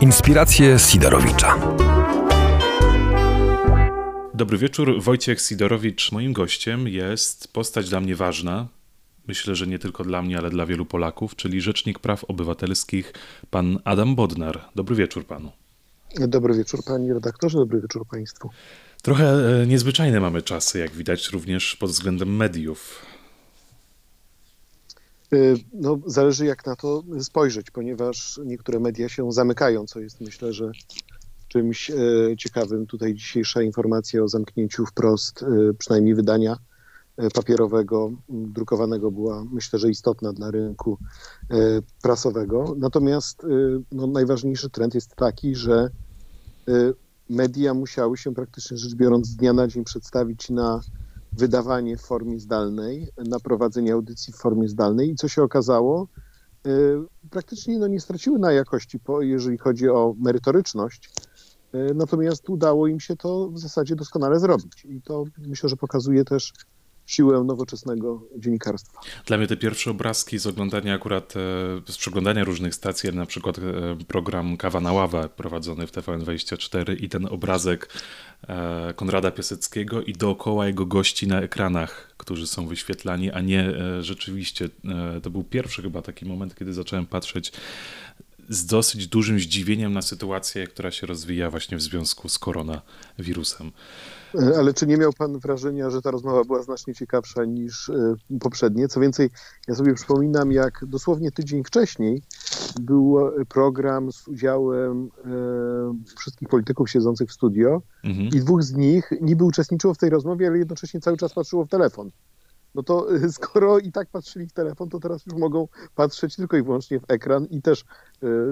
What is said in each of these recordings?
Inspiracje Sidorowicza. Dobry wieczór, Wojciech Sidorowicz. Moim gościem jest postać dla mnie ważna. Myślę, że nie tylko dla mnie, ale dla wielu Polaków, czyli Rzecznik Praw Obywatelskich, pan Adam Bodnar. Dobry wieczór panu. Dobry wieczór panie redaktorze, dobry wieczór państwu. Trochę e, niezwyczajne mamy czasy, jak widać również pod względem mediów. Y, no, zależy jak na to spojrzeć, ponieważ niektóre media się zamykają, co jest myślę, że czymś e, ciekawym. Tutaj dzisiejsza informacja o zamknięciu wprost, e, przynajmniej wydania papierowego, drukowanego była myślę, że istotna dla rynku prasowego. Natomiast no, najważniejszy trend jest taki, że media musiały się praktycznie rzecz biorąc z dnia na dzień przedstawić na wydawanie w formie zdalnej, na prowadzenie audycji w formie zdalnej i co się okazało, praktycznie no, nie straciły na jakości, jeżeli chodzi o merytoryczność, E, natomiast udało im się to w zasadzie doskonale zrobić. I to myślę, że pokazuje też siłę nowoczesnego dziennikarstwa. Dla mnie te pierwsze obrazki z oglądania akurat, e, z przeglądania różnych stacji, na przykład e, program Kawa na ławę prowadzony w TVN24 i ten obrazek Konrada Piaseckiego i dookoła jego gości na ekranach, którzy są wyświetlani, a nie rzeczywiście, to był pierwszy chyba taki moment, kiedy zacząłem patrzeć z dosyć dużym zdziwieniem na sytuację, która się rozwija właśnie w związku z koronawirusem. Ale czy nie miał pan wrażenia, że ta rozmowa była znacznie ciekawsza niż e, poprzednie? Co więcej, ja sobie przypominam, jak dosłownie tydzień wcześniej był program z udziałem e, wszystkich polityków siedzących w studio mhm. i dwóch z nich niby uczestniczyło w tej rozmowie, ale jednocześnie cały czas patrzyło w telefon no to y, skoro i tak patrzyli w telefon, to teraz już mogą patrzeć tylko i wyłącznie w ekran i też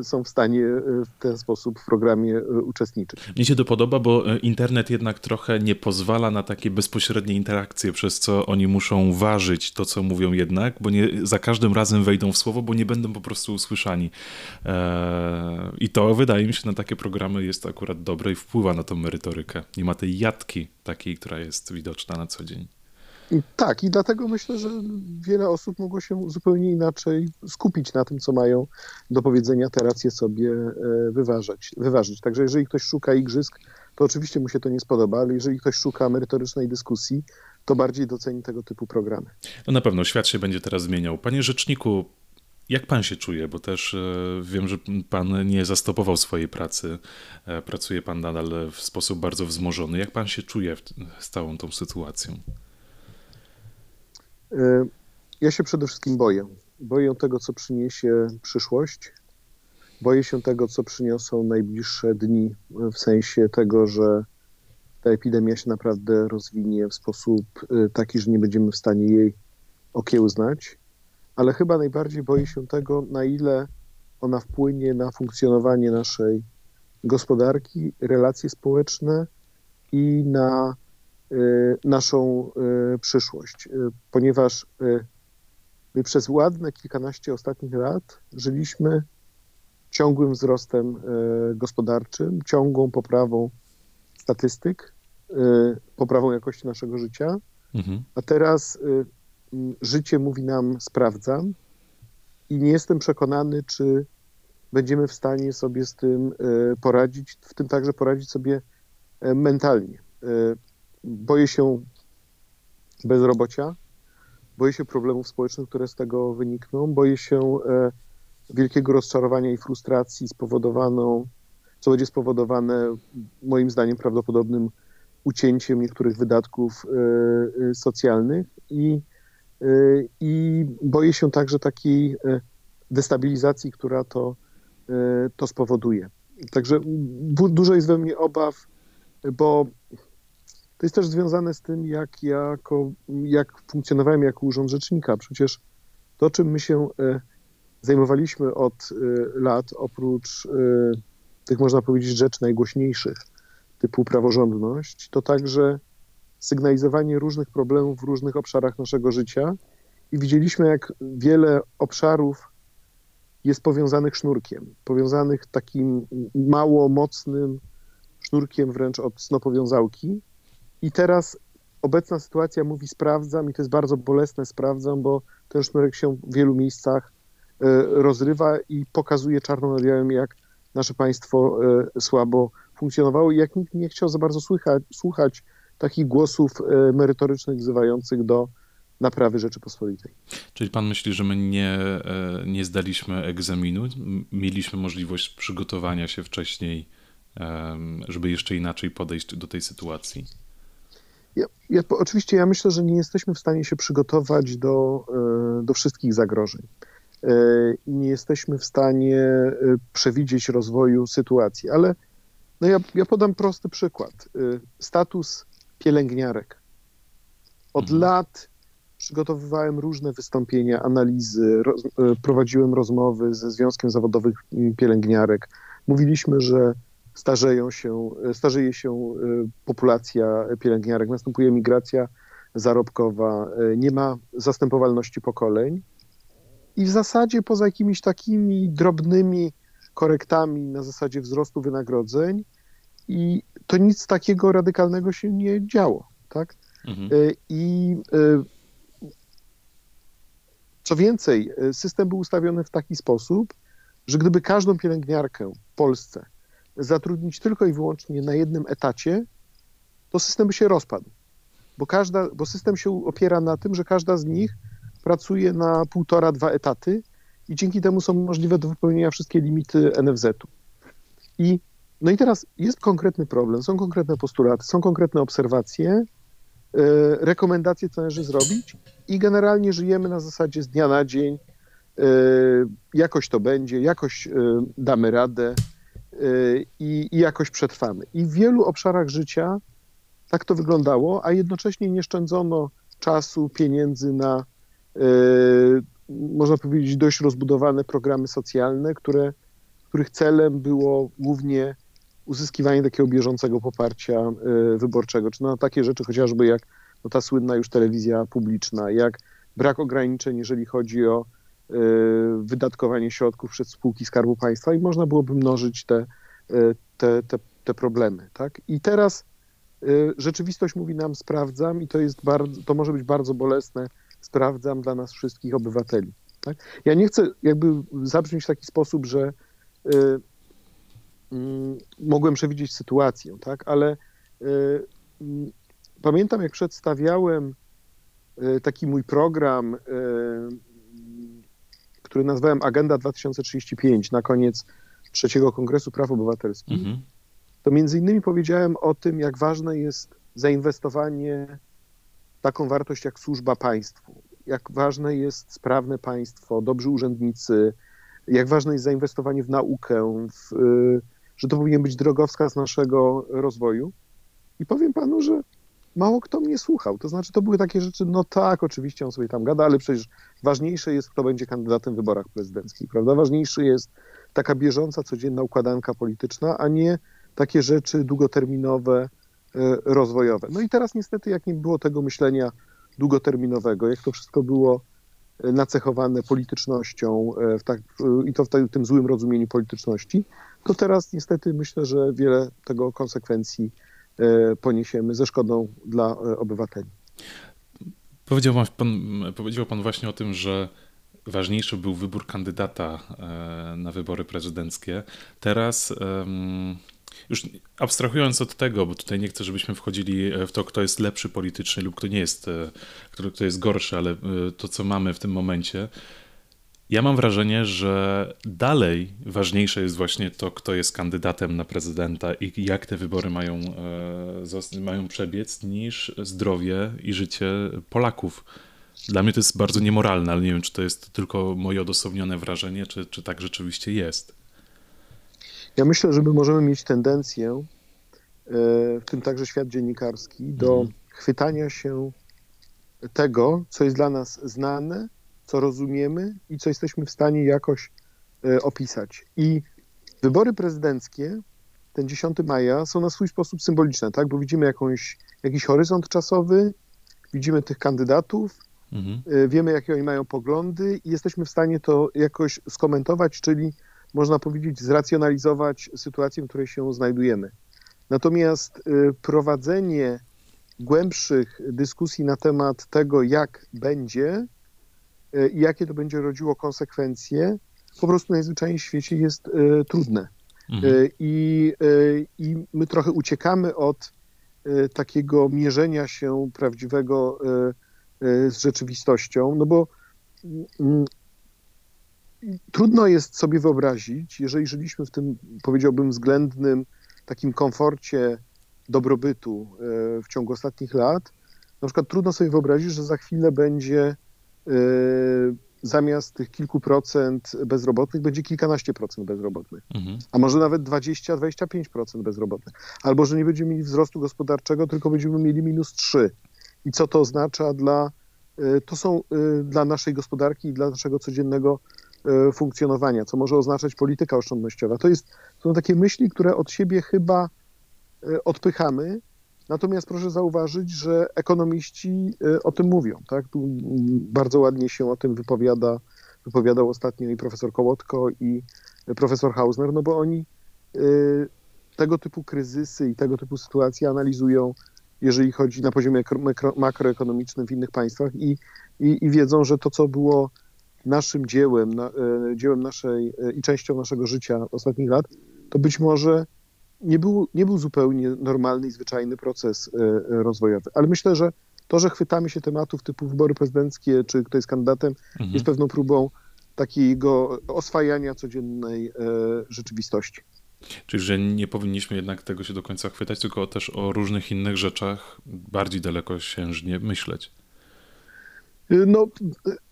y, są w stanie y, w ten sposób w programie uczestniczyć. Mnie się to podoba, bo internet jednak trochę nie pozwala na takie bezpośrednie interakcje, przez co oni muszą ważyć to, co mówią jednak, bo nie za każdym razem wejdą w słowo, bo nie będą po prostu usłyszani. Eee, I to wydaje mi się na takie programy jest akurat dobre i wpływa na tą merytorykę. Nie ma tej jatki takiej, która jest widoczna na co dzień. Tak, i dlatego myślę, że wiele osób mogło się zupełnie inaczej skupić na tym, co mają do powiedzenia, te racje sobie e, wyważać, wyważyć. Także jeżeli ktoś szuka igrzysk, to oczywiście mu się to nie spodoba, ale jeżeli ktoś szuka merytorycznej dyskusji, to bardziej doceni tego typu programy. No na pewno, świat się będzie teraz zmieniał. Panie rzeczniku, jak pan się czuje? Bo też e, wiem, że pan nie zastopował swojej pracy. E, pracuje pan nadal w sposób bardzo wzmożony. Jak pan się czuje z całą tą sytuacją? E, ja się przede wszystkim boję. Boję tego, co przyniesie przyszłość. Boję się tego, co przyniosą najbliższe dni, w sensie tego, że ta epidemia się naprawdę rozwinie w sposób e, taki, że nie będziemy w stanie jej okiełznać. Ale chyba najbardziej boję się tego, na ile ona wpłynie na funkcjonowanie naszej gospodarki, relacje społeczne i na Y, naszą y, przyszłość, y, ponieważ my przez ładne kilkanaście ostatnich lat żyliśmy ciągłym wzrostem gospodarczym, ciągłą poprawą statystyk, poprawą jakości naszego życia, mhm. a teraz życie mówi nam sprawdzam i nie jestem przekonany, czy będziemy w stanie sobie z tym poradzić, w tym także poradzić sobie mentalnie boję się bezrobocia, boję się problemów społecznych, które z tego wynikną, boję się e, wielkiego rozczarowania i frustracji spowodowaną, co będzie spowodowane moim zdaniem prawdopodobnym ucięciem niektórych wydatków e, e, socjalnych i, i boję się także takiej destabilizacji, która to, to spowoduje. Także dużo jest we mnie obaw, bo to jest też związane z tym, jak, jako, jak funkcjonowałem jako urząd rzecznika. Przecież to, czym my się e, zajmowaliśmy od e, lat, oprócz e, tych, można powiedzieć, rzeczy najgłośniejszych, typu praworządność, to także sygnalizowanie różnych problemów w różnych obszarach naszego życia. I widzieliśmy, jak wiele obszarów jest powiązanych sznurkiem, powiązanych takim mało mocnym sznurkiem wręcz od snopowiązałki, i teraz obecna sytuacja mówi sprawdzam i to jest bardzo bolesne sprawdzam, bo ten sznurek się w wielu miejscach e, rozrywa i pokazuje czarno na białym, jak nasze państwo słabo funkcjonowało i jak nikt nie chciał za bardzo słychać, słuchać takich głosów merytorycznych wzywających do naprawy Rzeczypospolitej. Czyli pan myśli, że my nie, nie zdaliśmy egzaminu? Mieliśmy możliwość przygotowania się wcześniej, żeby jeszcze inaczej podejść do tej sytuacji? Ja, ja, oczywiście ja myślę, że nie jesteśmy w stanie się przygotować do, e, do wszystkich zagrożeń. E, nie jesteśmy w stanie e, przewidzieć rozwoju sytuacji, ale no ja, ja podam prosty przykład. Status pielęgniarek. Od mhm. lat przygotowywałem różne wystąpienia, analizy, roz, prowadziłem rozmowy ze Związkiem Zawodowych Pielęgniarek. Mówiliśmy, że starzeją się, starzeje się e, populacja pielęgniarek, następuje migracja zarobkowa, e, nie ma zastępowalności pokoleń i w zasadzie poza jakimiś takimi drobnymi korektami na zasadzie wzrostu wynagrodzeń i to nic takiego radykalnego się nie działo, tak? Mhm. E, I co więcej, system był ustawiony w taki sposób, że gdyby każdą pielęgniarkę w Polsce zatrudnić tylko i wyłącznie na jednym etacie, to system by się rozpadł. Bo, każda, bo system się opiera na tym, że każda z nich pracuje na półtora, dwa etaty i dzięki temu są możliwe do wypełnienia wszystkie limity NFZ-u. I, no i teraz jest konkretny problem, są konkretne postulaty, są konkretne obserwacje, yy, rekomendacje, co należy zrobić i generalnie żyjemy na zasadzie z dnia na dzień, yy, jakoś to będzie, jakoś yy, damy radę, i, i jakoś przetrwamy. I w wielu obszarach życia tak to wyglądało, a jednocześnie nie szczędzono czasu, pieniędzy na, e, można powiedzieć, dość rozbudowane programy socjalne, które, których celem było głównie uzyskiwanie takiego bieżącego poparcia e, wyborczego, czy na takie rzeczy chociażby jak no, ta słynna już telewizja publiczna, jak brak ograniczeń, jeżeli chodzi o wydatkowanie środków przez spółki Skarbu Państwa i można byłoby mnożyć te, y, te, te, te problemy. Tak? I teraz y, rzeczywistość mówi nam sprawdzam i to, jest bardzo, to może być bardzo bolesne, sprawdzam dla nas wszystkich obywateli. Tak? Ja nie chcę jakby zabrzmieć w taki sposób, że y, y, mogłem przewidzieć sytuację, tak? ale y, pamiętam jak przedstawiałem taki mój program który nazwałem Agenda 2035 na koniec trzeciego Kongresu Praw Obywatelskich, mhm. to między innymi powiedziałem o tym, jak ważne jest zainwestowanie w taką wartość jak służba państwu, jak ważne jest sprawne państwo, dobrzy urzędnicy, jak ważne jest zainwestowanie w naukę, w, y, że to powinien być drogowskaz naszego rozwoju. I powiem panu, że mało kto mnie słuchał. To znaczy, to były takie rzeczy, no tak, oczywiście on sobie tam gada, ale przecież ważniejsze jest, kto będzie kandydatem w wyborach prezydenckich, prawda? Ważniejsze jest taka bieżąca, codzienna układanka polityczna, a nie takie rzeczy długoterminowe, e, rozwojowe. No i teraz niestety, jak nie było tego myślenia długoterminowego, jak to wszystko było e, nacechowane politycznością e, w tak, i to w tym złym rozumieniu polityczności, to teraz niestety myślę, że wiele tego konsekwencji poniesiemy ze szkodą dla e, obywateli. Powiedział pan, powiedział pan właśnie o tym, że ważniejszy był wybór kandydata e, na wybory prezydenckie. Teraz już abstrahując od tego, bo tutaj nie chcę, żebyśmy wchodzili w to, kto jest lepszy politycznie lub kto nie jest, kto jest gorszy, ale to, co mamy w tym momencie, ja mam wrażenie, że dalej ważniejsze jest właśnie to, kto jest kandydatem na prezydenta i jak te wybory mają, e, mają przebiec, niż zdrowie i życie Polaków. Dla mnie to jest bardzo niemoralne, ale nie wiem, czy to jest tylko moje odosobnione wrażenie, czy, czy tak rzeczywiście jest. Ja myślę, że my możemy mieć tendencję, e, w tym także świat dziennikarski, do mhm. chwytania się tego, co jest dla nas znane, co rozumiemy i co jesteśmy w stanie jakoś e, opisać. I wybory prezydenckie, ten 10 maja, są na swój sposób symboliczne, tak? Bo widzimy jakąś, jakiś horyzont czasowy, widzimy tych kandydatów, mhm. E, wiemy, jakie oni mają poglądy i jesteśmy w stanie to jakoś skomentować, czyli można powiedzieć, zracjonalizować sytuację, w której się znajdujemy. Natomiast e, prowadzenie głębszych dyskusji na temat tego, jak będzie, i jakie to będzie rodziło konsekwencje, po prostu najzwyczajniej w świecie jest e, trudne. Mhm. I, I my trochę uciekamy od takiego mierzenia się prawdziwego z rzeczywistością, no bo mm, trudno jest sobie wyobrazić, jeżeli żyliśmy w tym, powiedziałbym, względnym takim komforcie dobrobytu w ciągu ostatnich lat, na przykład trudno sobie wyobrazić, że za chwilę będzie zamiast tych kilku procent bezrobotnych będzie kilkanaście procent bezrobotnych, mhm. a może nawet 20-25% bezrobotnych. Albo że nie będziemy mieli wzrostu gospodarczego, tylko będziemy mieli minus 3. I co to oznacza dla, y, to są y, dla naszej gospodarki i dla naszego codziennego y, funkcjonowania, co może oznaczać polityka oszczędnościowa. To, jest, to są takie myśli, które od siebie chyba odpychamy, Natomiast proszę zauważyć, że ekonomiści e, o tym mówią. Tak? Tu bardzo ładnie się o tym wypowiada, wypowiadał ostatnio i profesor Kołotko, i profesor Hausner, no bo oni e, tego typu kryzysy i tego typu sytuacje analizują, jeżeli chodzi na poziomie makroekonomicznym w innych państwach i, i, i wiedzą, że to, co było naszym dziełem, na, e, dziełem naszej i częścią naszego życia ostatnich lat, to być może nie był, nie był zupełnie normalny i zwyczajny proces e, e, rozwojowy. Ale myślę, że to, że chwytamy się tematów typu wybory prezydenckie, czy kto jest kandydatem, mhm. jest pewną próbą takiego oswajania codziennej e, rzeczywistości. Czyli, że nie powinniśmy jednak tego się do końca chwytać, tylko też o różnych innych rzeczach bardziej dalekosiężnie myśleć. No,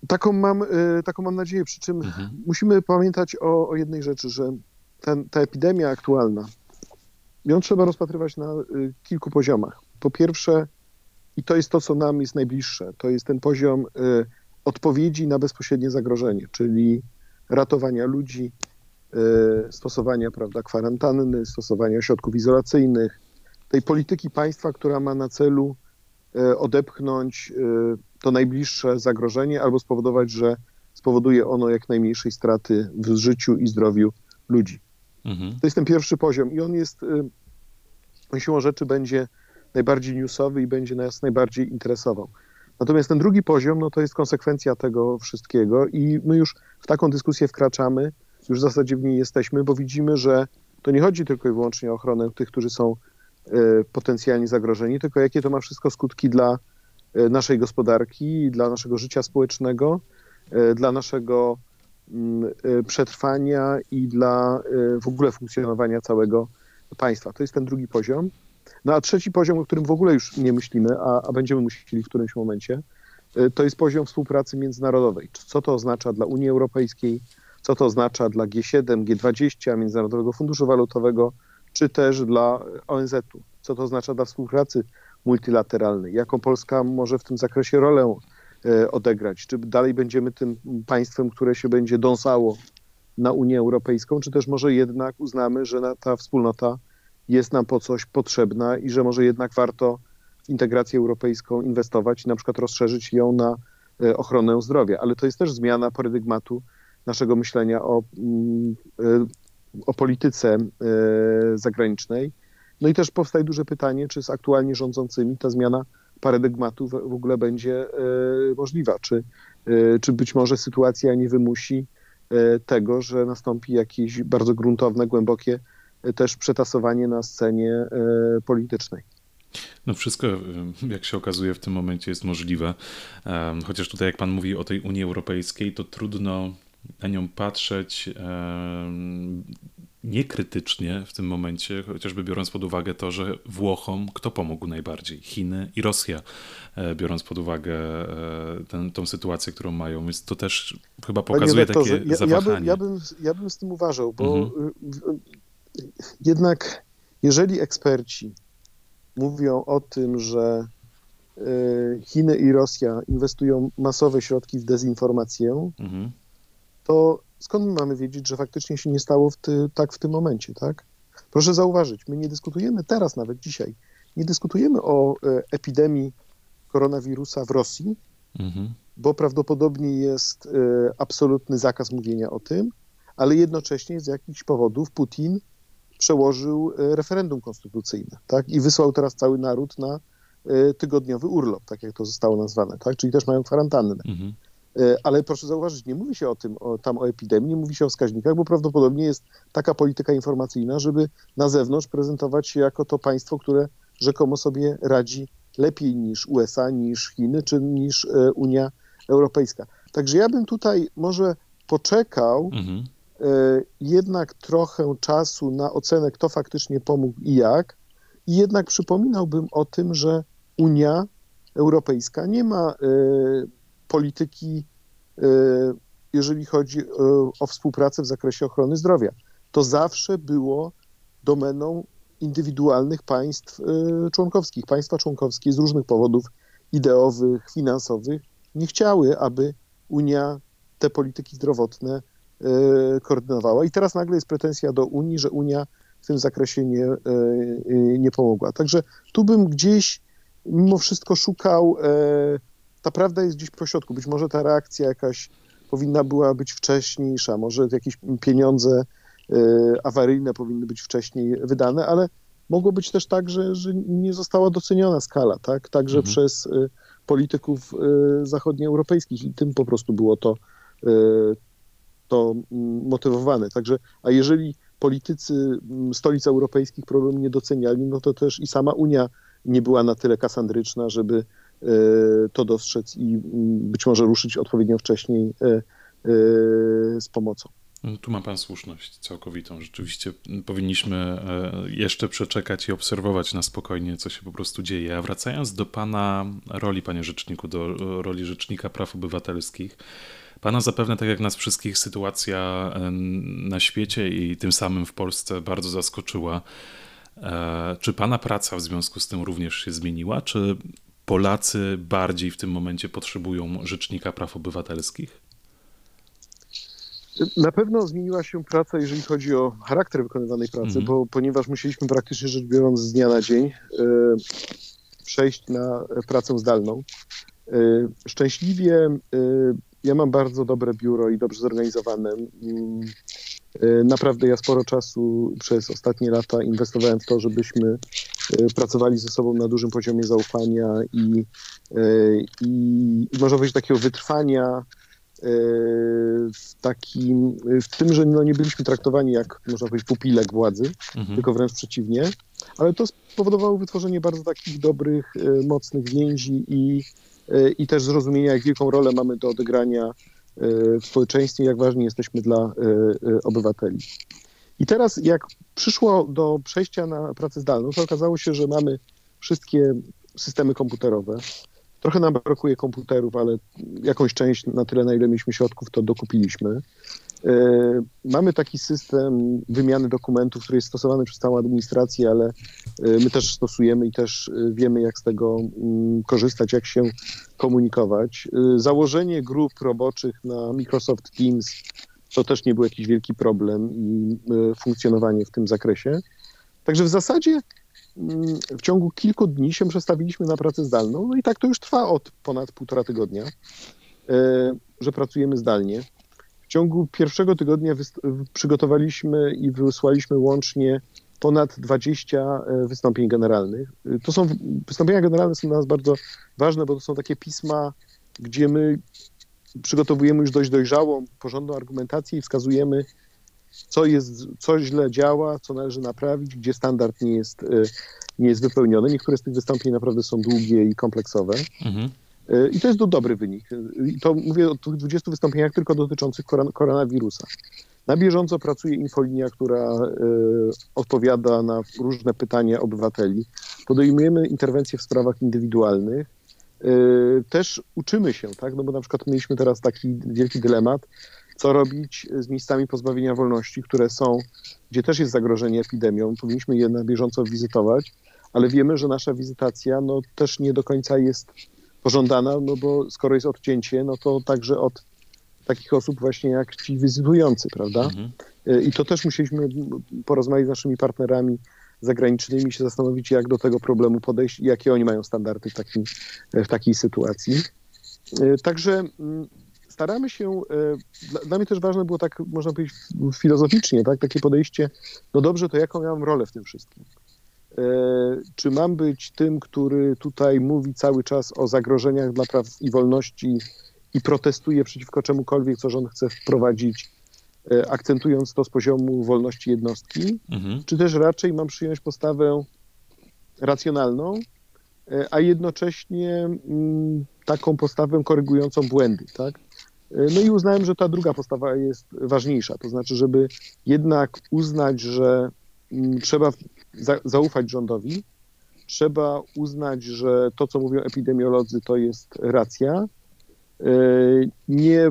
taką mam, taką mam nadzieję, przy czym mhm. musimy pamiętać o, o jednej rzeczy, że ten, ta epidemia aktualna, ją trzeba rozpatrywać na y, kilku poziomach. Po pierwsze, i to jest to, co nam jest najbliższe, to jest ten poziom y, odpowiedzi na bezpośrednie zagrożenie, czyli ratowania ludzi, y, stosowania prawda, kwarantanny, stosowania środków izolacyjnych, tej polityki państwa, która ma na celu odepchnąć to najbliższe zagrożenie albo spowodować, że spowoduje ono jak najmniejszej straty w życiu i zdrowiu ludzi. Mhm. To jest ten pierwszy poziom i on jest, y, siłą rzeczy będzie najbardziej newsowy i będzie nas najbardziej interesował. Natomiast ten drugi poziom, no to jest konsekwencja tego wszystkiego i my już w taką dyskusję wkraczamy, już w zasadzie w niej jesteśmy, bo widzimy, że to nie chodzi tylko i wyłącznie o ochronę tych, którzy są y, potencjalnie zagrożeni, tylko jakie to ma wszystko skutki dla y, naszej gospodarki, dla naszego życia społecznego, dla naszego przetrwania i dla y, w ogóle funkcjonowania całego państwa. To jest ten drugi poziom. No a trzeci poziom, o którym w ogóle już nie myślimy, a, a będziemy musieli w którymś momencie, y, to jest poziom współpracy międzynarodowej. Co to oznacza dla Unii Europejskiej, co to oznacza dla G7, G20, Międzynarodowego Funduszu Walutowego, czy też dla ONZ-u. Co to oznacza dla współpracy multilateralnej, jaką Polska może w tym zakresie rolę odegrać? Czy dalej będziemy tym państwem, które się będzie dąsało na Unię Europejską, czy też może jednak uznamy, że ta wspólnota jest nam po coś potrzebna i że może jednak warto w integrację europejską inwestować i na przykład rozszerzyć ją na e, ochronę zdrowia. Ale to jest też zmiana paradygmatu naszego myślenia o, mm, e, o polityce zagranicznej. No i też powstaje duże pytanie, czy z aktualnie rządzącymi ta zmiana paradygmatu w ogóle będzie e, możliwa. Czy, e, czy być może sytuacja nie wymusi e, tego, że nastąpi jakieś bardzo gruntowne, głębokie też przetasowanie na scenie politycznej. No wszystko, jak się okazuje, w tym momencie jest możliwe. Chociaż tutaj, jak pan mówi o tej Unii Europejskiej, to trudno na nią patrzeć niekrytycznie w tym momencie, chociażby biorąc pod uwagę to, że Włochom kto pomógł najbardziej? Chiny i Rosja, e, biorąc pod uwagę e, tę, tą sytuację, którą mają. Więc to też chyba pokazuje takie ja, zawahanie. Ja, by, ja, bym, ja bym z tym uważał, bo mhm. jednak jeżeli eksperci mówią o tym, że e, Chiny i Rosja inwestują masowe środki w dezinformację, mhm. to skąd my mamy wiedzieć, że faktycznie się nie stało w ty, tak w tym momencie, tak? Proszę zauważyć, my nie dyskutujemy teraz, nawet dzisiaj, nie dyskutujemy o e, epidemii koronawirusa w Rosji, mhm. bo prawdopodobnie jest e, absolutny zakaz mówienia o tym, ale jednocześnie z jakichś powodów Putin przełożył e, referendum konstytucyjne, tak? I wysłał teraz cały naród na tygodniowy urlop, tak jak to zostało nazwane, tak? Czyli też mają kwarantannę. Mhm. E, ale proszę zauważyć, nie mówi się o tym, o, tam o epidemii, nie mówi się o wskaźnikach, bo prawdopodobnie jest taka polityka informacyjna, żeby na zewnątrz prezentować się jako to państwo, które rzekomo sobie radzi lepiej niż USA, niż Chiny, czy niż e, Unia Europejska. Także ja bym tutaj może poczekał mhm. E, jednak trochę czasu na ocenę, kto faktycznie pomógł i jak. I jednak przypominałbym o tym, że Unia Europejska nie ma polityki, e, jeżeli chodzi e, o współpracę w zakresie ochrony zdrowia. To zawsze było domeną indywidualnych państw e, członkowskich. Państwa członkowskie z różnych powodów ideowych, finansowych nie chciały, aby Unia te polityki zdrowotne koordynowała. I teraz nagle jest pretensja do Unii, że Unia w tym zakresie nie, nie pomogła. Także tu bym gdzieś mimo wszystko szukał ta prawda jest gdzieś pośrodku. Być może ta reakcja jakaś powinna była być wcześniejsza, może jakieś pieniądze y, awaryjne powinny być wcześniej wydane, ale mogło być też tak, że, że nie została doceniona skala, tak? Także mhm. przez y, polityków y, zachodnioeuropejskich i tym po prostu było to, to mm, motywowane. Także, a jeżeli politycy mm, stolic europejskich problemu nie doceniali, no to też i sama Unia nie była na tyle kasandryczna, żeby to dostrzec i być może ruszyć odpowiednio wcześniej e, e, z pomocą. No, tu ma Pan słuszność całkowitą. Rzeczywiście powinniśmy jeszcze przeczekać i obserwować na spokojnie, co się po prostu dzieje. A wracając do Pana roli, Panie Rzeczniku, do roli Rzecznika Praw Obywatelskich, Pana zapewne, tak jak nas wszystkich, sytuacja na świecie i tym samym w Polsce bardzo zaskoczyła. Czy Pana praca w związku z tym również się zmieniła? Czy Polacy bardziej w tym momencie potrzebują Rzecznika Praw Obywatelskich? Na pewno zmieniła się praca, jeżeli chodzi o charakter wykonywanej pracy, mhm. bo ponieważ musieliśmy praktycznie rzecz biorąc z dnia na dzień y, przejść na pracę zdalną. Y, szczęśliwie y, ja mam bardzo dobre biuro i dobrze zorganizowane. Mm, naprawdę ja sporo czasu przez ostatnie lata inwestowałem w to, żebyśmy E, pracowali ze sobą na dużym poziomie zaufania i, e, i, i można powiedzieć takiego wytrwania e, w takim, w tym, że no nie byliśmy traktowani jak, można powiedzieć, pupilek władzy, mhm. tylko wręcz przeciwnie, ale to spowodowało wytworzenie bardzo takich dobrych, mocnych więzi i, i też zrozumienia, jak wielką rolę mamy do odegrania w społeczeństwie, jak ważni jesteśmy dla obywateli. I teraz, jak przyszło do przejścia na pracę zdalną, to okazało się, że mamy wszystkie systemy komputerowe. Trochę nam brakuje komputerów, ale jakąś część na tyle, na ile mieliśmy środków, to dokupiliśmy. E, mamy taki system wymiany dokumentów, który jest stosowany przez całą administrację, ale e, my też stosujemy i też e, wiemy, jak z tego mm, korzystać, jak się komunikować. Założenie grup roboczych na Microsoft Teams to też nie był jakiś wielki problem i funkcjonowanie w tym zakresie. Także w zasadzie mm, w ciągu kilku dni się przestawiliśmy na pracę zdalną, no i tak to już trwa od ponad półtora tygodnia, że pracujemy zdalnie. Ciągu pierwszego tygodnia przygotowaliśmy i wysłaliśmy łącznie ponad 20 e, wystąpień generalnych. To są wystąpienia generalne są dla nas bardzo ważne, bo to są takie pisma, gdzie my przygotowujemy już dość dojrzałą, porządną argumentację i wskazujemy, co, jest, co źle działa, co należy naprawić, gdzie standard nie jest, e, nie jest wypełniony. Niektóre z tych wystąpień naprawdę są długie i kompleksowe. Mhm. E, I to jest dobry wynik. I to mówię o tych 20 wystąpieniach tylko dotyczących koronawirusa. Na bieżąco pracuje infolinia, która y, odpowiada na różne pytania obywateli. Podejmujemy interwencje w sprawach indywidualnych. Też uczymy się, tak? No bo na przykład mieliśmy teraz taki wielki dylemat, co robić z miejscami pozbawienia wolności, które są, gdzie też jest zagrożenie epidemią. Powinniśmy je na bieżąco wizytować, ale wiemy, że nasza wizytacja no, też nie do końca jest pożądana, no bo skoro jest odcięcie, no to także od takich osób właśnie jak ci wizytujący, prawda? Mhm. Y, I to też musieliśmy porozmawiać z naszymi partnerami zagranicznymi się zastanowić, jak do tego problemu podejść i jakie oni mają standardy w, w takiej sytuacji. E, także mm, staramy się, e, dla, dla, mnie też ważne było tak, można powiedzieć, filozoficznie, tak, takie podejście, no dobrze, to jaką ja mam rolę w tym wszystkim? E, czy mam być tym, który tutaj mówi cały czas o zagrożeniach dla praw i wolności i protestuje przeciwko czemukolwiek, co rząd chce wprowadzić, akcentując to z poziomu wolności jednostki, mhm. czy też raczej mam przyjąć postawę racjonalną, a jednocześnie mm, taką postawę korygującą błędy, tak? No i uznałem, że ta druga postawa jest ważniejsza, to znaczy, żeby jednak uznać, że mm, trzeba zaufać rządowi, trzeba uznać, że to, co mówią epidemiolodzy, to jest racja, e, nie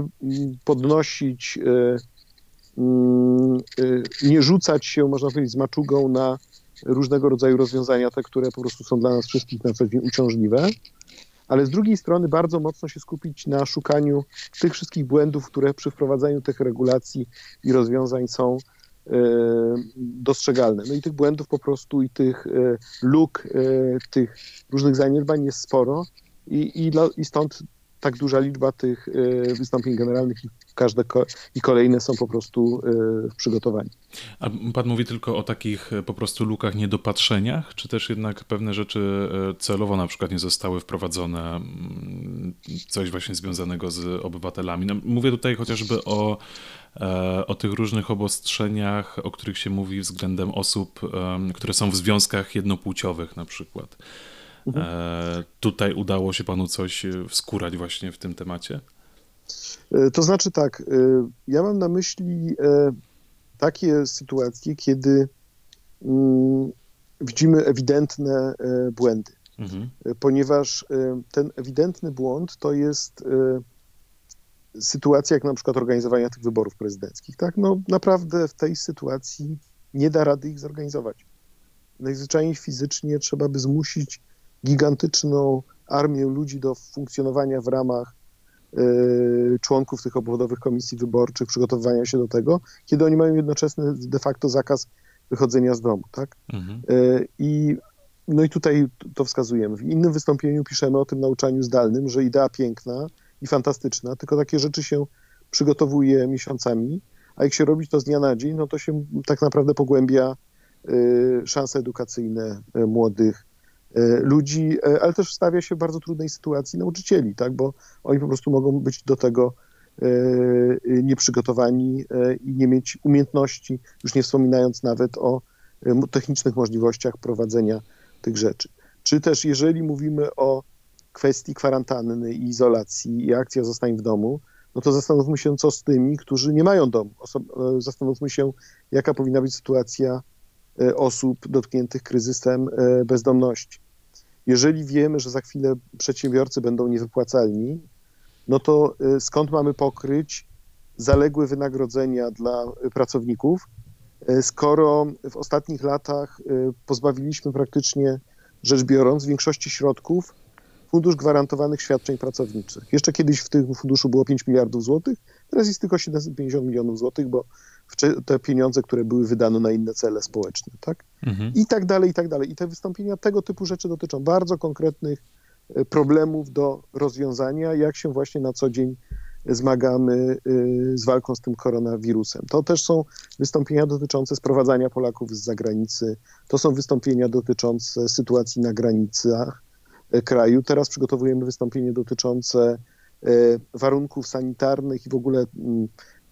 podnosić, e, mm, e, nie rzucać się, można powiedzieć, z maczugą na różnego rodzaju rozwiązania, te, które po prostu są dla nas wszystkich na co dzień uciążliwe, ale z drugiej strony bardzo mocno się skupić na szukaniu tych wszystkich błędów, które przy wprowadzaniu tych regulacji i rozwiązań są dostrzegalne. No i tych błędów po prostu i tych e, luk, e, tych różnych zaniedbań jest sporo i, i, dla, i stąd tak duża liczba tych wystąpień generalnych i każde i kolejne są po prostu w przygotowaniu. A pan mówi tylko o takich po prostu lukach, niedopatrzeniach, czy też jednak pewne rzeczy celowo na przykład nie zostały wprowadzone, coś właśnie związanego z obywatelami? No, mówię tutaj chociażby o, o tych różnych obostrzeniach, o których się mówi względem osób, które są w związkach jednopłciowych na przykład. Mhm. Tutaj udało się panu coś wskurać właśnie w tym temacie? E, to znaczy tak, e, ja mam na myśli e, takie sytuacje, kiedy mm, widzimy ewidentne błędy, mhm. ponieważ ten ewidentny błąd to jest sytuacja jak na przykład organizowania tych wyborów prezydenckich. Tak? No naprawdę w tej sytuacji nie da rady ich zorganizować. Najzwyczajniej fizycznie trzeba by zmusić gigantyczną armię ludzi do funkcjonowania w ramach Y, członków tych obwodowych komisji wyborczych, przygotowywania się do tego, kiedy oni mają jednoczesny de facto zakaz wychodzenia z domu, tak? Mhm. Y, I no i tutaj to wskazujemy. W innym wystąpieniu piszemy o tym nauczaniu zdalnym, że idea piękna i fantastyczna, tylko takie rzeczy się przygotowuje miesiącami, a jak się robi to z dnia na dzień, no to się tak naprawdę pogłębia y, szanse edukacyjne młodych E, ludzi, e, ale też stawia się w bardzo trudnej sytuacji nauczycieli, tak, bo oni po prostu mogą być do tego e, nieprzygotowani i nie mieć umiejętności, już nie wspominając nawet o technicznych możliwościach prowadzenia tych rzeczy. Czy też jeżeli mówimy o kwestii kwarantanny i izolacji i akcja zostań w domu, no to zastanówmy się, co z tymi, którzy nie mają domu. Zastanówmy się, jaka powinna być sytuacja E, osób dotkniętych kryzysem e, bezdomności. Jeżeli wiemy, że za chwilę przedsiębiorcy będą niewypłacalni, no to e, skąd mamy pokryć zaległe wynagrodzenia dla pracowników, skoro w ostatnich latach pozbawiliśmy praktycznie rzecz biorąc większości środków Fundusz Gwarantowanych Świadczeń Pracowniczych. Jeszcze kiedyś w tym funduszu było 5 miliardów złotych, teraz jest tylko 750 milionów złotych, bo te pieniądze, które były wydane na inne cele społeczne, tak? Mhm. I tak dalej, i tak dalej. I te wystąpienia tego typu rzeczy dotyczą bardzo konkretnych e, problemów do rozwiązania, jak się właśnie na co dzień zmagamy e, z walką z tym koronawirusem. To też są wystąpienia dotyczące sprowadzania Polaków z zagranicy, to są wystąpienia dotyczące sytuacji na granicach e, kraju. Teraz przygotowujemy wystąpienie dotyczące warunków sanitarnych i w ogóle mm,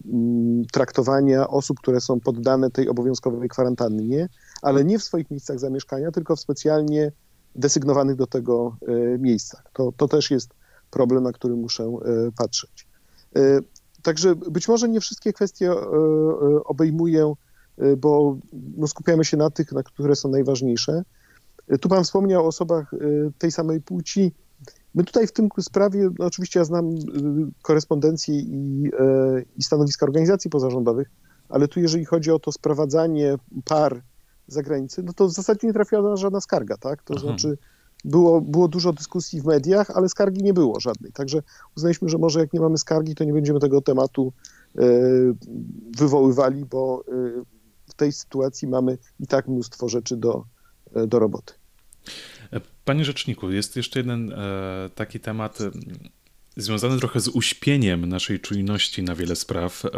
Mm, traktowania osób, które są poddane tej obowiązkowej kwarantannie, ale nie w swoich miejscach zamieszkania, tylko w specjalnie desygnowanych do tego e, miejscach. To, to też jest problem, na który muszę e, patrzeć. Także być może nie wszystkie kwestie obejmuję, bo no, skupiamy się na tych, na które są najważniejsze. Tu Pan wspomniał o osobach tej samej płci. My tutaj w tym sprawie, no oczywiście ja znam y, korespondencję i, e, i stanowiska organizacji pozarządowych, ale tu jeżeli chodzi o to sprowadzanie par za granicę, no to w zasadzie nie trafiła żadna skarga, tak? To Aha. znaczy było, było dużo dyskusji w mediach, ale skargi nie było żadnej. Także uznaliśmy, że może jak nie mamy skargi, to nie będziemy tego tematu e, wywoływali, bo e, w tej sytuacji mamy i tak mnóstwo rzeczy do, do roboty. Panie rzeczniku, jest jeszcze jeden e, taki temat. związany trochę z uśpieniem naszej czujności na wiele spraw. E,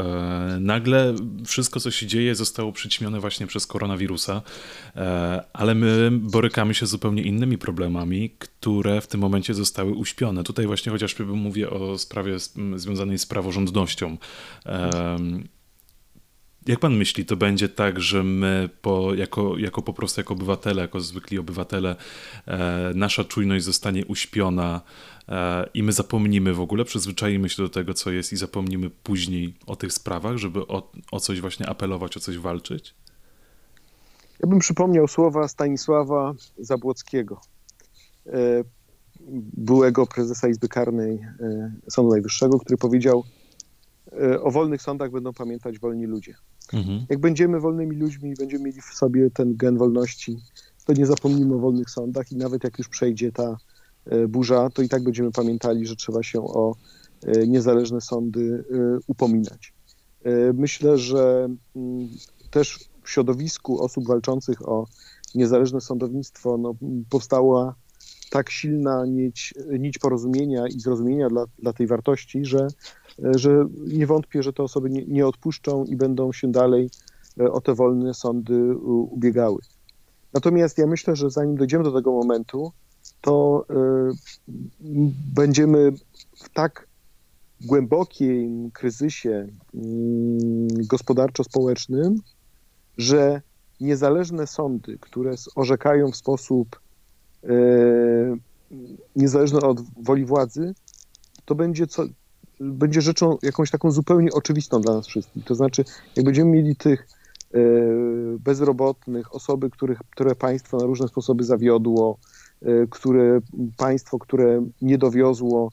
nagle wszystko, co się dzieje, zostało przyćmione właśnie przez koronawirusa, e, ale my borykamy się z zupełnie innymi problemami, które w tym momencie zostały uśpione. Tutaj właśnie chociażby mówię o sprawie związanej z praworządnością. Jak pan myśli, to będzie tak, że my po, jako, jako po prostu jako obywatele, jako zwykli obywatele, e, nasza czujność zostanie uśpiona e, i my zapomnimy w ogóle, przyzwyczajimy się do tego, co jest i zapomnimy później o tych sprawach, żeby o, o coś właśnie apelować, o coś walczyć? Ja bym przypomniał słowa Stanisława Zabłockiego, e, byłego prezesa Izby Karnej e, Sądu Najwyższego, który powiedział, o wolnych sądach będą pamiętać wolni ludzie. Mhm. Jak będziemy wolnymi ludźmi i będziemy mieli w sobie ten gen wolności, to nie zapomnimy o wolnych sądach i nawet jak już przejdzie ta e, burza, to i tak będziemy pamiętali, że trzeba się o e, niezależne sądy e, upominać. Myślę, że mm, też w środowisku osób walczących o niezależne sądownictwo no, powstała tak silna nić, nić porozumienia i zrozumienia dla, dla tej wartości, że że nie wątpię, że te osoby nie, nie odpuszczą i będą się dalej e, o te wolne sądy ubiegały. Natomiast ja myślę, że zanim dojdziemy do tego momentu, to y, będziemy w tak głębokim kryzysie y, gospodarczo-społecznym, że niezależne sądy, które orzekają w sposób niezależny od woli władzy, to będzie co, będzie rzeczą jakąś taką zupełnie oczywistą dla nas wszystkich. To znaczy, jak będziemy mieli tych e, bezrobotnych, osoby, których, które państwo na różne sposoby zawiodło, e, które państwo, które nie dowiozło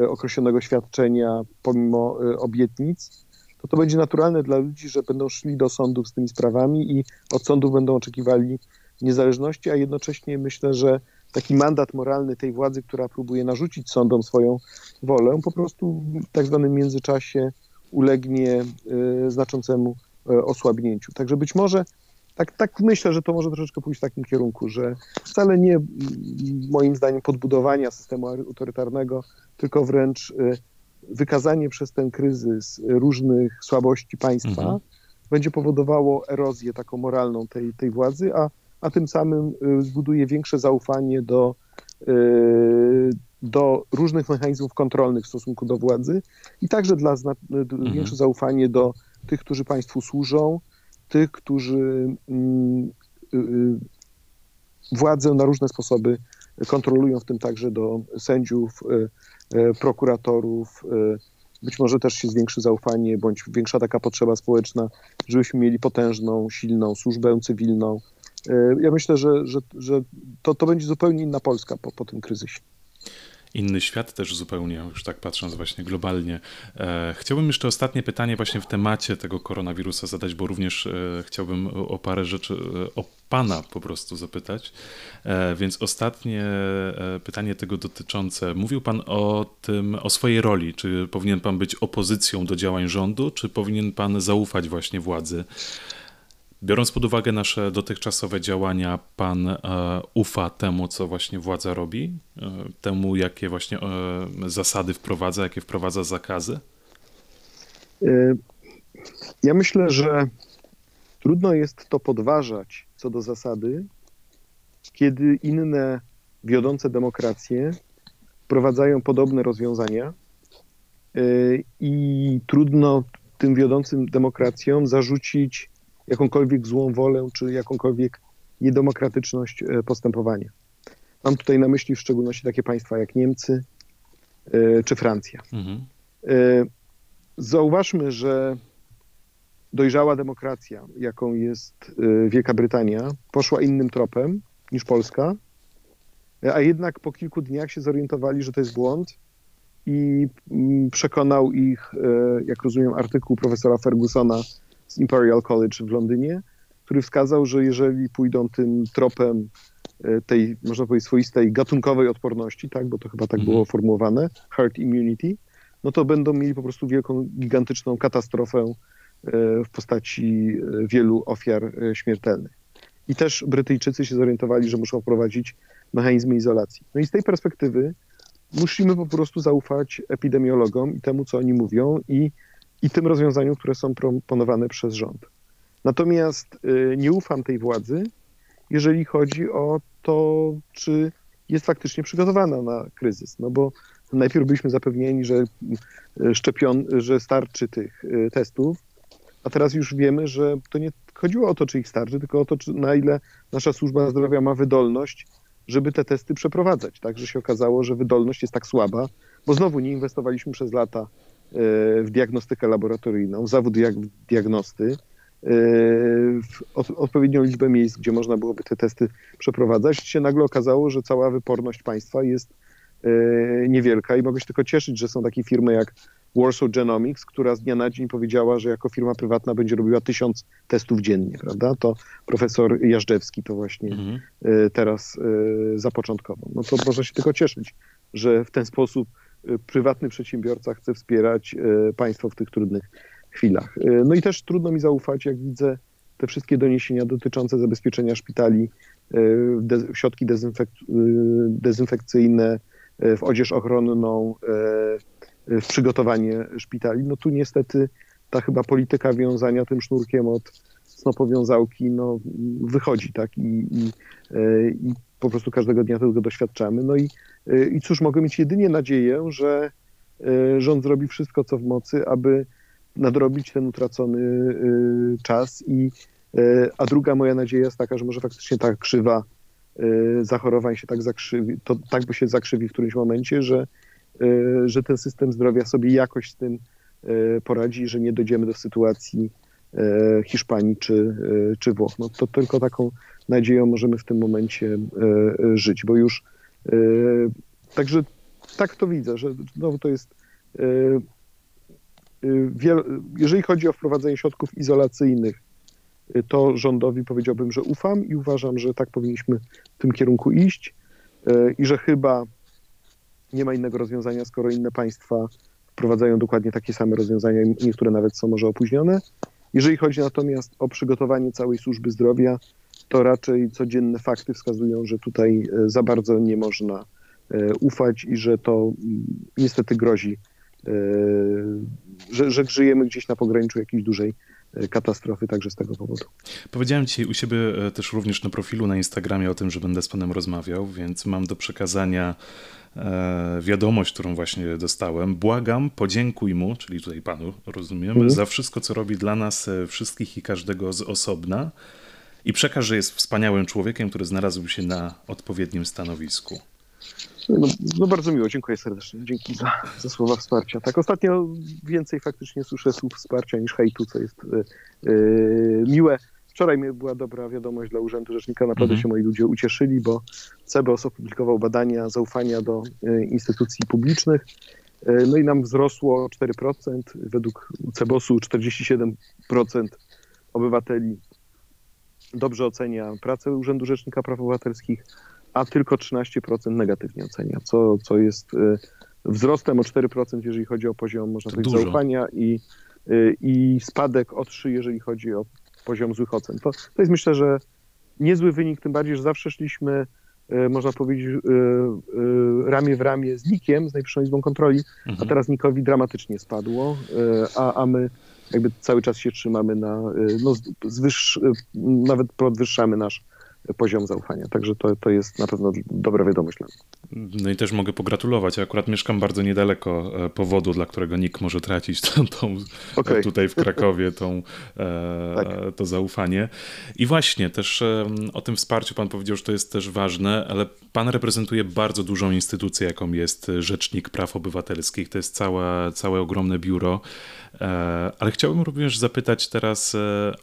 e, określonego świadczenia pomimo obietnic, to to będzie naturalne dla ludzi, że będą szli do sądów z tymi sprawami i od sądów będą oczekiwali niezależności, a jednocześnie myślę, że taki mandat moralny tej władzy, która próbuje narzucić sądom swoją wolę, po prostu w tak zwanym międzyczasie ulegnie e, znaczącemu e, osłabnięciu. Także być może tak, tak myślę, że to może troszeczkę pójść w takim kierunku, że wcale nie moim zdaniem podbudowania systemu autorytarnego, tylko wręcz e, wykazanie przez ten kryzys różnych słabości państwa mhm. będzie powodowało erozję taką moralną tej, tej władzy, a a tym samym y, zbuduje większe zaufanie do, y, do różnych mechanizmów kontrolnych w stosunku do władzy i także dla mhm. większe zaufanie do tych, którzy państwu służą, tych, którzy mm, y, władzę na różne sposoby kontrolują, w tym także do sędziów, prokuratorów. Być może też się zwiększy zaufanie, bądź większa taka potrzeba społeczna, żebyśmy mieli potężną, silną służbę cywilną, ja myślę, że, że, że to, to będzie zupełnie inna Polska po, po tym kryzysie inny świat też zupełnie, już tak patrząc właśnie globalnie. E, chciałbym jeszcze ostatnie pytanie właśnie w temacie tego koronawirusa zadać, bo również e, chciałbym o parę rzeczy o Pana po prostu zapytać. Więc ostatnie pytanie tego dotyczące. Mówił Pan o tym, o swojej roli. Czy powinien Pan być opozycją do działań rządu, czy powinien Pan zaufać właśnie władzy? Biorąc pod uwagę nasze dotychczasowe działania, pan e, ufa temu, co właśnie władza robi, e, temu, jakie właśnie e, zasady wprowadza, jakie wprowadza zakazy? Ja myślę, że trudno jest to podważać co do zasady, kiedy inne wiodące demokracje wprowadzają podobne rozwiązania i trudno tym wiodącym demokracjom zarzucić jakąkolwiek złą wolę czy jakąkolwiek niedemokratyczność e, postępowania. Mam tutaj na myśli w szczególności takie państwa jak Niemcy e, czy Francja. Mhm. E, zauważmy, że dojrzała demokracja, jaką jest Wielka Brytania, poszła innym tropem niż Polska, a jednak po kilku dniach się zorientowali, że to jest błąd i mm, przekonał ich, jak rozumiem, artykuł profesora Fergusona z Imperial College w Londynie, który wskazał, że jeżeli pójdą tym tropem e, tej, można powiedzieć, swoistej gatunkowej odporności, tak, bo to chyba tak było mhm. formułowane, herd immunity, no to będą mieli po prostu wielką, gigantyczną katastrofę e, w postaci e, wielu ofiar śmiertelnych. I też Brytyjczycy się zorientowali, że muszą wprowadzić mechanizmy izolacji. No i z tej perspektywy musimy po prostu zaufać epidemiologom i temu, co oni mówią i, i tym rozwiązaniom, które są proponowane przez rząd. Natomiast y, nie ufam tej władzy, jeżeli chodzi o to, czy jest faktycznie przygotowana na kryzys. No bo najpierw byliśmy zapewnieni, że y, szczepion, że starczy tych y, testów, a teraz już wiemy, że to nie chodziło o to, czy ich starczy, tylko o to, czy, na ile nasza służba zdrowia ma wydolność, żeby te testy przeprowadzać. Także się okazało, że wydolność jest tak słaba, bo znowu nie inwestowaliśmy przez lata w diagnostykę laboratoryjną, zawód diagnosty, e, w odpowiednią liczbę miejsc, gdzie można byłoby te testy przeprowadzać, się nagle okazało, że cała wyporność państwa jest e, niewielka i mogę się tylko cieszyć, że są takie firmy jak Warsaw Genomics, która z dnia na dzień powiedziała, że jako firma prywatna będzie robiła tysiąc testów dziennie, prawda? To profesor Jażdżewski to właśnie mhm. E, teraz zapoczątkował. No to można się tylko cieszyć, że w ten sposób prywatny przedsiębiorca chce wspierać państwo w tych trudnych chwilach. No i też trudno mi zaufać, jak widzę te wszystkie doniesienia dotyczące zabezpieczenia szpitali, środki dezynfek dezynfekcyjne, w odzież ochronną, w przygotowanie szpitali. No tu niestety ta chyba polityka wiązania tym sznurkiem od snopowiązałki no, wychodzi, tak, i, i, e, i po prostu każdego dnia tego doświadczamy. No i, e, i cóż, mogę mieć jedynie nadzieję, że e, rząd zrobi wszystko, co w mocy, aby nadrobić ten utracony czas i a druga moja nadzieja jest taka, że może faktycznie ta krzywa zachorowań się tak zakrzywi, to tak by się zakrzywi w którymś momencie, że że ten system zdrowia sobie jakoś z tym poradzi, że nie dojdziemy do sytuacji Hiszpanii czy, czy Włoch. No to tylko taką nadzieją możemy w tym momencie żyć, bo już także tak to widzę, że znowu to jest jeżeli chodzi o wprowadzenie środków izolacyjnych, to rządowi powiedziałbym, że ufam i uważam, że tak powinniśmy w tym kierunku iść i że chyba nie ma innego rozwiązania, skoro inne państwa wprowadzają dokładnie takie same rozwiązania, niektóre nawet są może opóźnione. Jeżeli chodzi natomiast o przygotowanie całej służby zdrowia, to raczej codzienne fakty wskazują, że tutaj e, za bardzo nie można e, ufać i że to mm, niestety grozi, e, że, że żyjemy gdzieś na pograniczu jakiejś dużej katastrofy także z tego powodu. Powiedziałem dzisiaj u siebie też również na profilu na Instagramie o tym, że będę z panem rozmawiał, więc mam do przekazania E, wiadomość, którą właśnie dostałem. Błagam, podziękuj mu, czyli tutaj panu, rozumiemy, mhm. za wszystko, co robi dla nas e, wszystkich i każdego z osobna. I przekaż, że jest wspaniałym człowiekiem, który znalazł się na odpowiednim stanowisku. No, no, bardzo miło, dziękuję serdecznie. Dzięki za, za słowa wsparcia. Tak, ostatnio więcej faktycznie słyszę słów wsparcia niż hejtu, co jest yy, miłe. Wczoraj była dobra wiadomość dla Urzędu Rzecznika. Naprawdę mhm. się moi ludzie ucieszyli, bo CBOS opublikował badania zaufania do e, instytucji publicznych. No i nam wzrosło 4%. Według CBOS-u 47% obywateli dobrze ocenia pracę Urzędu Rzecznika Praw Obywatelskich, a tylko 13% negatywnie ocenia, co, co jest e, wzrostem o 4%, jeżeli chodzi o poziom, można powiedzieć, zaufania i, i spadek o 3, jeżeli chodzi o poziom złych ocen. To, to jest myślę, że niezły wynik, tym bardziej, że zawsze szliśmy, e, można powiedzieć, ramię w ramię z NIK-iem, z Najwyższą Izbą Kontroli, mhm. a teraz NIK-owi dramatycznie spadło, a, a my jakby cały czas się trzymamy na, no, zwyż, nawet podwyższamy nasz poziom zaufania. Także to, to jest na pewno dobra wiadomość. No i też mogę pogratulować. Ja akurat mieszkam bardzo niedaleko e, powodu, dla którego nikt może tracić tą, tą okay. tutaj w Krakowie tą, e, tak. to zaufanie. I właśnie też e, o tym wsparciu pan powiedział, że to jest też ważne, ale pan reprezentuje bardzo dużą instytucję, jaką jest Rzecznik Praw Obywatelskich. To jest całe, całe ogromne biuro. Ale chciałbym również zapytać teraz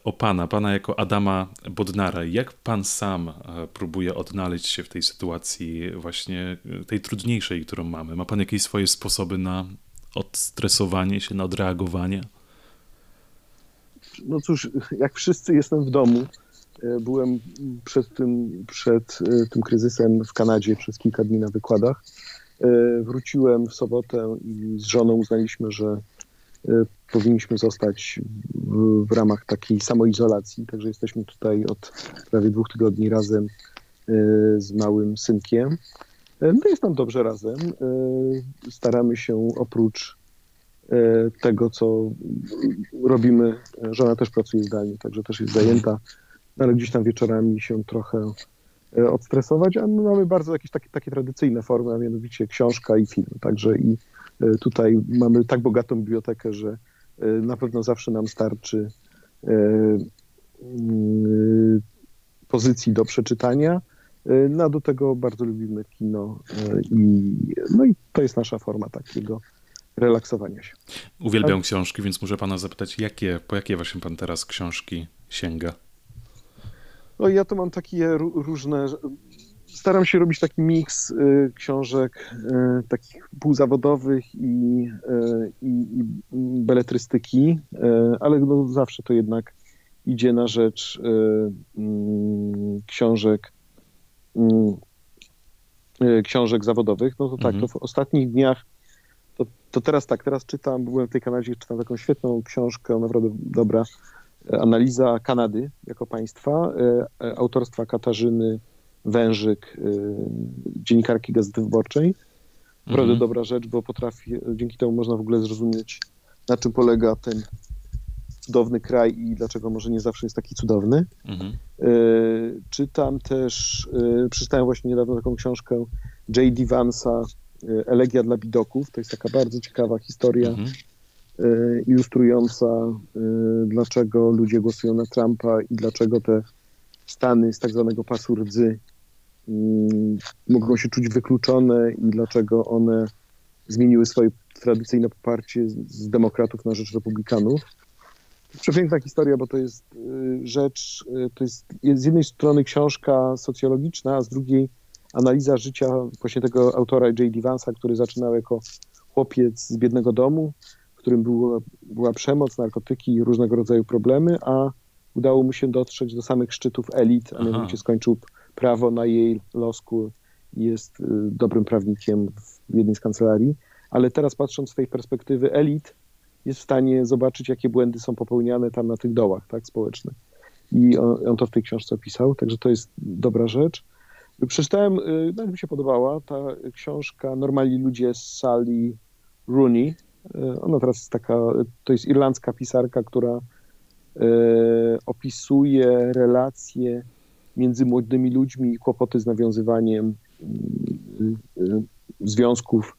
o pana, pana jako Adama Bodnara. Jak pan sam próbuje odnaleźć się w tej sytuacji właśnie tej trudniejszej, którą mamy? Ma pan jakieś swoje sposoby na odstresowanie się, na odreagowanie? No cóż, jak wszyscy jestem w domu. E, byłem przed tym, przed e, tym kryzysem w Kanadzie przez kilka dni na wykładach. E, wróciłem w sobotę i z żoną uznaliśmy, że powinniśmy zostać w, w ramach takiej samoizolacji. Także jesteśmy tutaj od prawie dwóch tygodni razem z małym synkiem. No jest nam dobrze razem. Staramy się oprócz tego, co robimy, żona też pracuje zdalnie, także też jest zajęta, ale gdzieś tam wieczorami się trochę odstresować, a my mamy bardzo jakieś takie, takie tradycyjne formy, a mianowicie książka i film. Także i tutaj mamy tak bogatą bibliotekę, że na pewno zawsze nam starczy pozycji do przeczytania. No a do tego bardzo lubimy kino i, no i to jest nasza forma takiego relaksowania się. Uwielbiam a... książki, więc muszę pana zapytać, jakie, po jakie właśnie pan teraz książki sięga? No ja to mam takie różne, staram się robić taki miks y, książek y, takich półzawodowych i, y, i, i beletrystyki, ale no zawsze to jednak idzie na rzecz mm, książek książek zawodowych, no to tak, mhm. to w ostatnich dniach, to, to, teraz tak, teraz czytam, byłem w tej Kanadzie, czytam taką świetną książkę, naprawdę dobra, analiza Kanady jako państwa, autorstwa Katarzyny Wężyk, y, dziennikarki Gazety Wyborczej. Naprawdę mhm. dobra rzecz, bo potrafi, dzięki temu można w ogóle zrozumieć, na czym polega ten cudowny kraj i dlaczego może nie zawsze jest taki cudowny. Mhm. Y, czytam też, y, przeczytałem właśnie niedawno taką książkę J.D. Vansa, Elegia dla bidoków. To jest taka bardzo ciekawa historia mhm. ilustrująca, dlaczego ludzie głosują na Trumpa i dlaczego te Stany z tak zwanego pasu rdzy mm, mogą się czuć wykluczone i dlaczego one zmieniły swoje tradycyjne poparcie z demokratów na rzecz republikanów. Przepiękna historia, bo to jest y, rzecz, y, to jest, jest z jednej strony książka socjologiczna, a z drugiej analiza życia właśnie tego autora J.D. Vansa, który zaczynał jako chłopiec z biednego domu, w którym była, była przemoc, narkotyki i różnego rodzaju problemy, a udało mu się dotrzeć do samych szczytów elit, a mianowicie skończył prawo na Yale Law School i jest y, dobrym prawnikiem w jednej z kancelarii, ale teraz patrząc z tej perspektywy elit, jest w stanie zobaczyć, jakie błędy są popełniane tam na tych dołach tak, społecznych. I on, on to w tej książce opisał, także to jest dobra rzecz. Przeczytałem, y, no mi się podobała, ta książka Normalni ludzie z Sally Rooney. Y, ona teraz jest taka, to jest irlandzka pisarka, która E, opisuje relacje między młodymi ludźmi i kłopoty z nawiązywaniem związków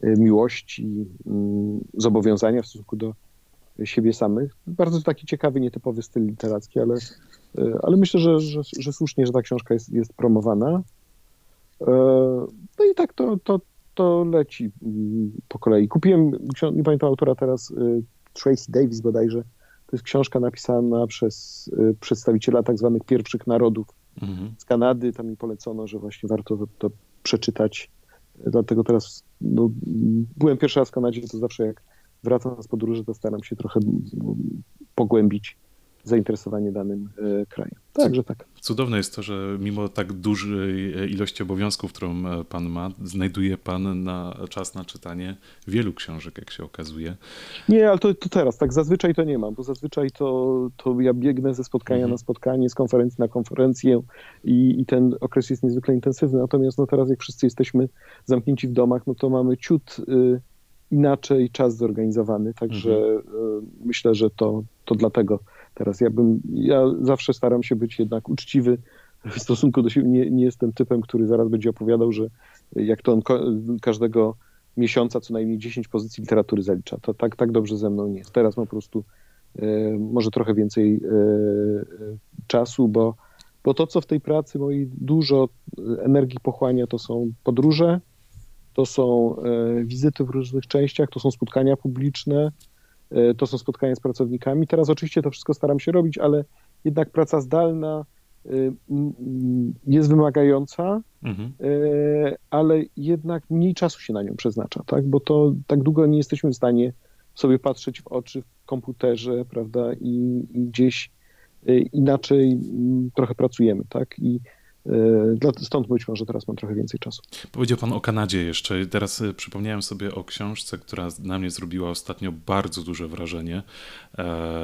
e, miłości, mm, zobowiązania w stosunku do siebie samych. Bardzo taki ciekawy, nietypowy styl literacki, ale, ale myślę, że, że, że słusznie, że ta książka jest, jest promowana. No i tak to, to, to leci mm, po kolei. Kupiłem, nie pamiętam autora teraz, Tracy Davis bodajże, to jest książka napisana przez y, przedstawiciela tak zwanych pierwszych narodów mhm. z Kanady. Tam mi polecono, że właśnie warto to, to przeczytać. Dlatego teraz no, byłem pierwszy raz w Kanadzie, to zawsze jak wracam z podróży, to staram się trochę pogłębić zainteresowanie danym e, krajem. Także tak. Cudowne jest to, że mimo tak dużej e, ilości obowiązków, którą e, pan ma, znajduje pan na czas na czytanie wielu książek, jak się okazuje. Nie, ale to, to teraz, tak zazwyczaj to nie mam, bo zazwyczaj to, to ja biegnę ze spotkania mhm. na spotkanie, z konferencji na konferencję i, i, ten okres jest niezwykle intensywny, natomiast no teraz jak wszyscy jesteśmy zamknięci w domach, no to mamy ciut y, inaczej czas zorganizowany, także mhm. y, myślę, że to, to dlatego Teraz ja bym, ja zawsze staram się być jednak uczciwy w stosunku do siebie. Nie, nie jestem typem, który zaraz będzie opowiadał, że jak to on każdego miesiąca co najmniej 10 pozycji literatury zalicza. To tak, tak dobrze ze mną nie jest. Teraz mam po prostu e, może trochę więcej e, czasu, bo, bo to, co w tej pracy mojej dużo energii pochłania, to są podróże, to są e, wizyty w różnych częściach, to są spotkania publiczne, E, to są spotkania z pracownikami. Teraz oczywiście to wszystko staram się robić, ale jednak praca zdalna e, jest wymagająca, mhm. E, ale jednak mniej czasu się na nią przeznacza, tak? bo to tak długo nie jesteśmy w stanie sobie patrzeć w oczy w komputerze, prawda, i, i gdzieś inaczej trochę pracujemy, tak? I E, stąd być może teraz mam trochę więcej czasu. Powiedział Pan o Kanadzie jeszcze. Teraz e, przypomniałem sobie o książce, która na mnie zrobiła ostatnio bardzo duże wrażenie.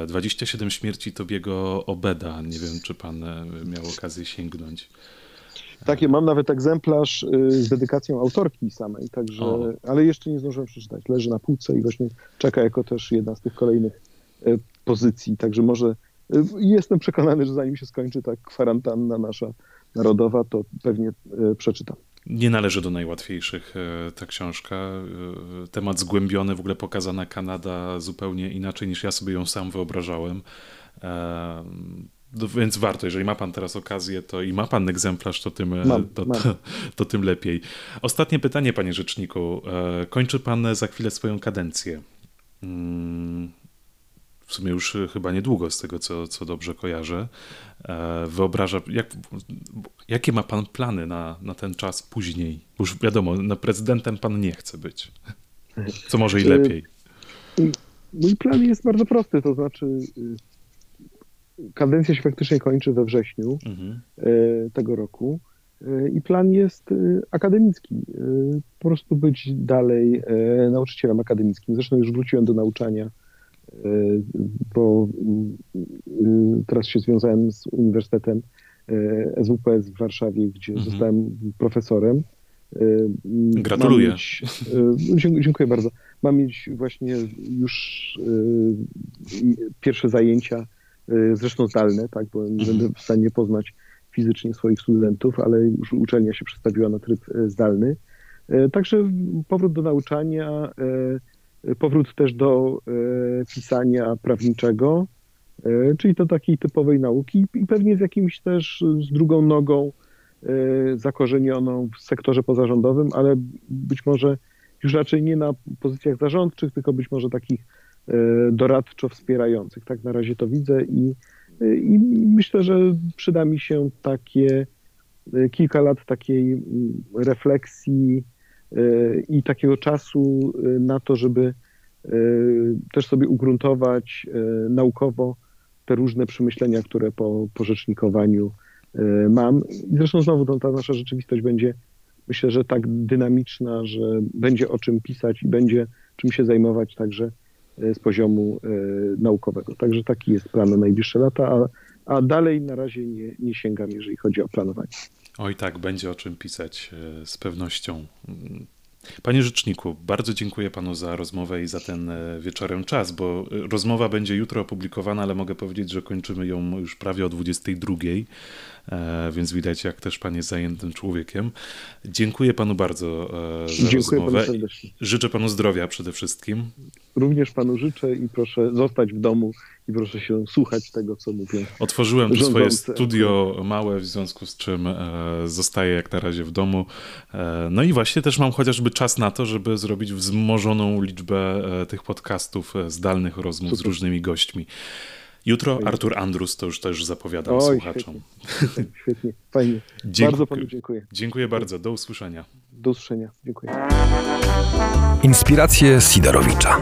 27 e, śmierci Tobiego Obeda. Nie wiem, czy Pan miał okazję sięgnąć. Takie, mam nawet egzemplarz y, z dedykacją autorki samej, także, O. ale jeszcze nie zdążyłem przeczytać. Leży na półce i właśnie czeka jako też jedna z tych kolejnych y, pozycji, także może y, jestem przekonany, że zanim się skończy ta kwarantanna nasza narodowa, to pewnie y, przeczytam. Nie należy do najłatwiejszych e, ta książka. E, Temat zgłębiony, w ogóle pokazana Kanada zupełnie inaczej niż ja sobie ją sam wyobrażałem. E, Więc warto, jeżeli ma pan teraz okazję, to i ma pan egzemplarz, to tym, e, Mam, to, mam. to, to tym lepiej. Ostatnie pytanie, panie rzeczniku. E, Kończy pan za chwilę swoją kadencję. W sumie już e, chyba niedługo, z tego co, co dobrze kojarzę. E, Wyobraża, jak, jakie ma pan plany na, na ten czas później? Już wiadomo, na prezydentem pan nie chce być. Co może i E, lepiej. Mój plan jest bardzo prosty, to znaczy kadencja się faktycznie kończy we wrześniu. Mhm. tego roku. I plan jest akademicki. Po prostu być dalej nauczycielem akademickim. Zresztą już wróciłem do nauczania, bo mm, teraz się związałem z Uniwersytetem SWPS w Warszawie, gdzie Mhm. zostałem profesorem. Mm, Gratuluję. Mieć, dziękuję bardzo. Mam mieć właśnie już pierwsze zajęcia, zresztą zdalne, tak, bo nie Mhm. będę w stanie poznać fizycznie swoich studentów, ale już uczelnia się przestawiła na tryb zdalny. Także powrót do nauczania, powrót też do e, pisania prawniczego, e, czyli do takiej typowej nauki i pewnie z jakimś też, z drugą nogą zakorzenioną w sektorze pozarządowym, ale być może już raczej nie na pozycjach zarządczych, tylko być może takich doradczo wspierających. Tak na razie to widzę i, i myślę, że przyda mi się takie kilka lat takiej mm, refleksji i takiego czasu e, na to, żeby e, też sobie ugruntować naukowo te różne przemyślenia, które po, po rzecznikowaniu mam. I zresztą znowu ta nasza rzeczywistość będzie, myślę, że tak dynamiczna, że będzie o czym pisać i będzie czym się zajmować także z poziomu naukowego. Także taki jest plan na najbliższe lata, a, a dalej na razie nie, nie sięgam, jeżeli chodzi o planowanie. Oj tak, będzie o czym pisać e, z pewnością. Panie Rzeczniku, bardzo dziękuję Panu za rozmowę i za ten e, wieczorem czas, bo e, rozmowa będzie jutro opublikowana, ale mogę powiedzieć, że kończymy ją już prawie o 22, e, więc widać, jak też Pan jest zajętym człowiekiem. Dziękuję Panu bardzo e, za Dziękuję panu rozmowę. serdecznie. Życzę Panu zdrowia przede wszystkim. Również panu życzę i proszę zostać w domu i proszę się słuchać tego, co mówię. Otworzyłem tu swoje studio małe, w związku z czym e, zostaję jak na razie w domu. E, no i właśnie też mam chociażby czas na to, żeby zrobić wzmożoną liczbę e, tych podcastów, e, zdalnych rozmów z Super. różnymi gośćmi. Jutro. Artur Andrus, to już też zapowiadam Oj, słuchaczom. Świetnie, świetnie, fajnie. Dziękuję. Bardzo panu dziękuję. Dziękuję bardzo, do usłyszenia. Do usłyszenia. Dziękuję. Inspiracje Sidorowicza.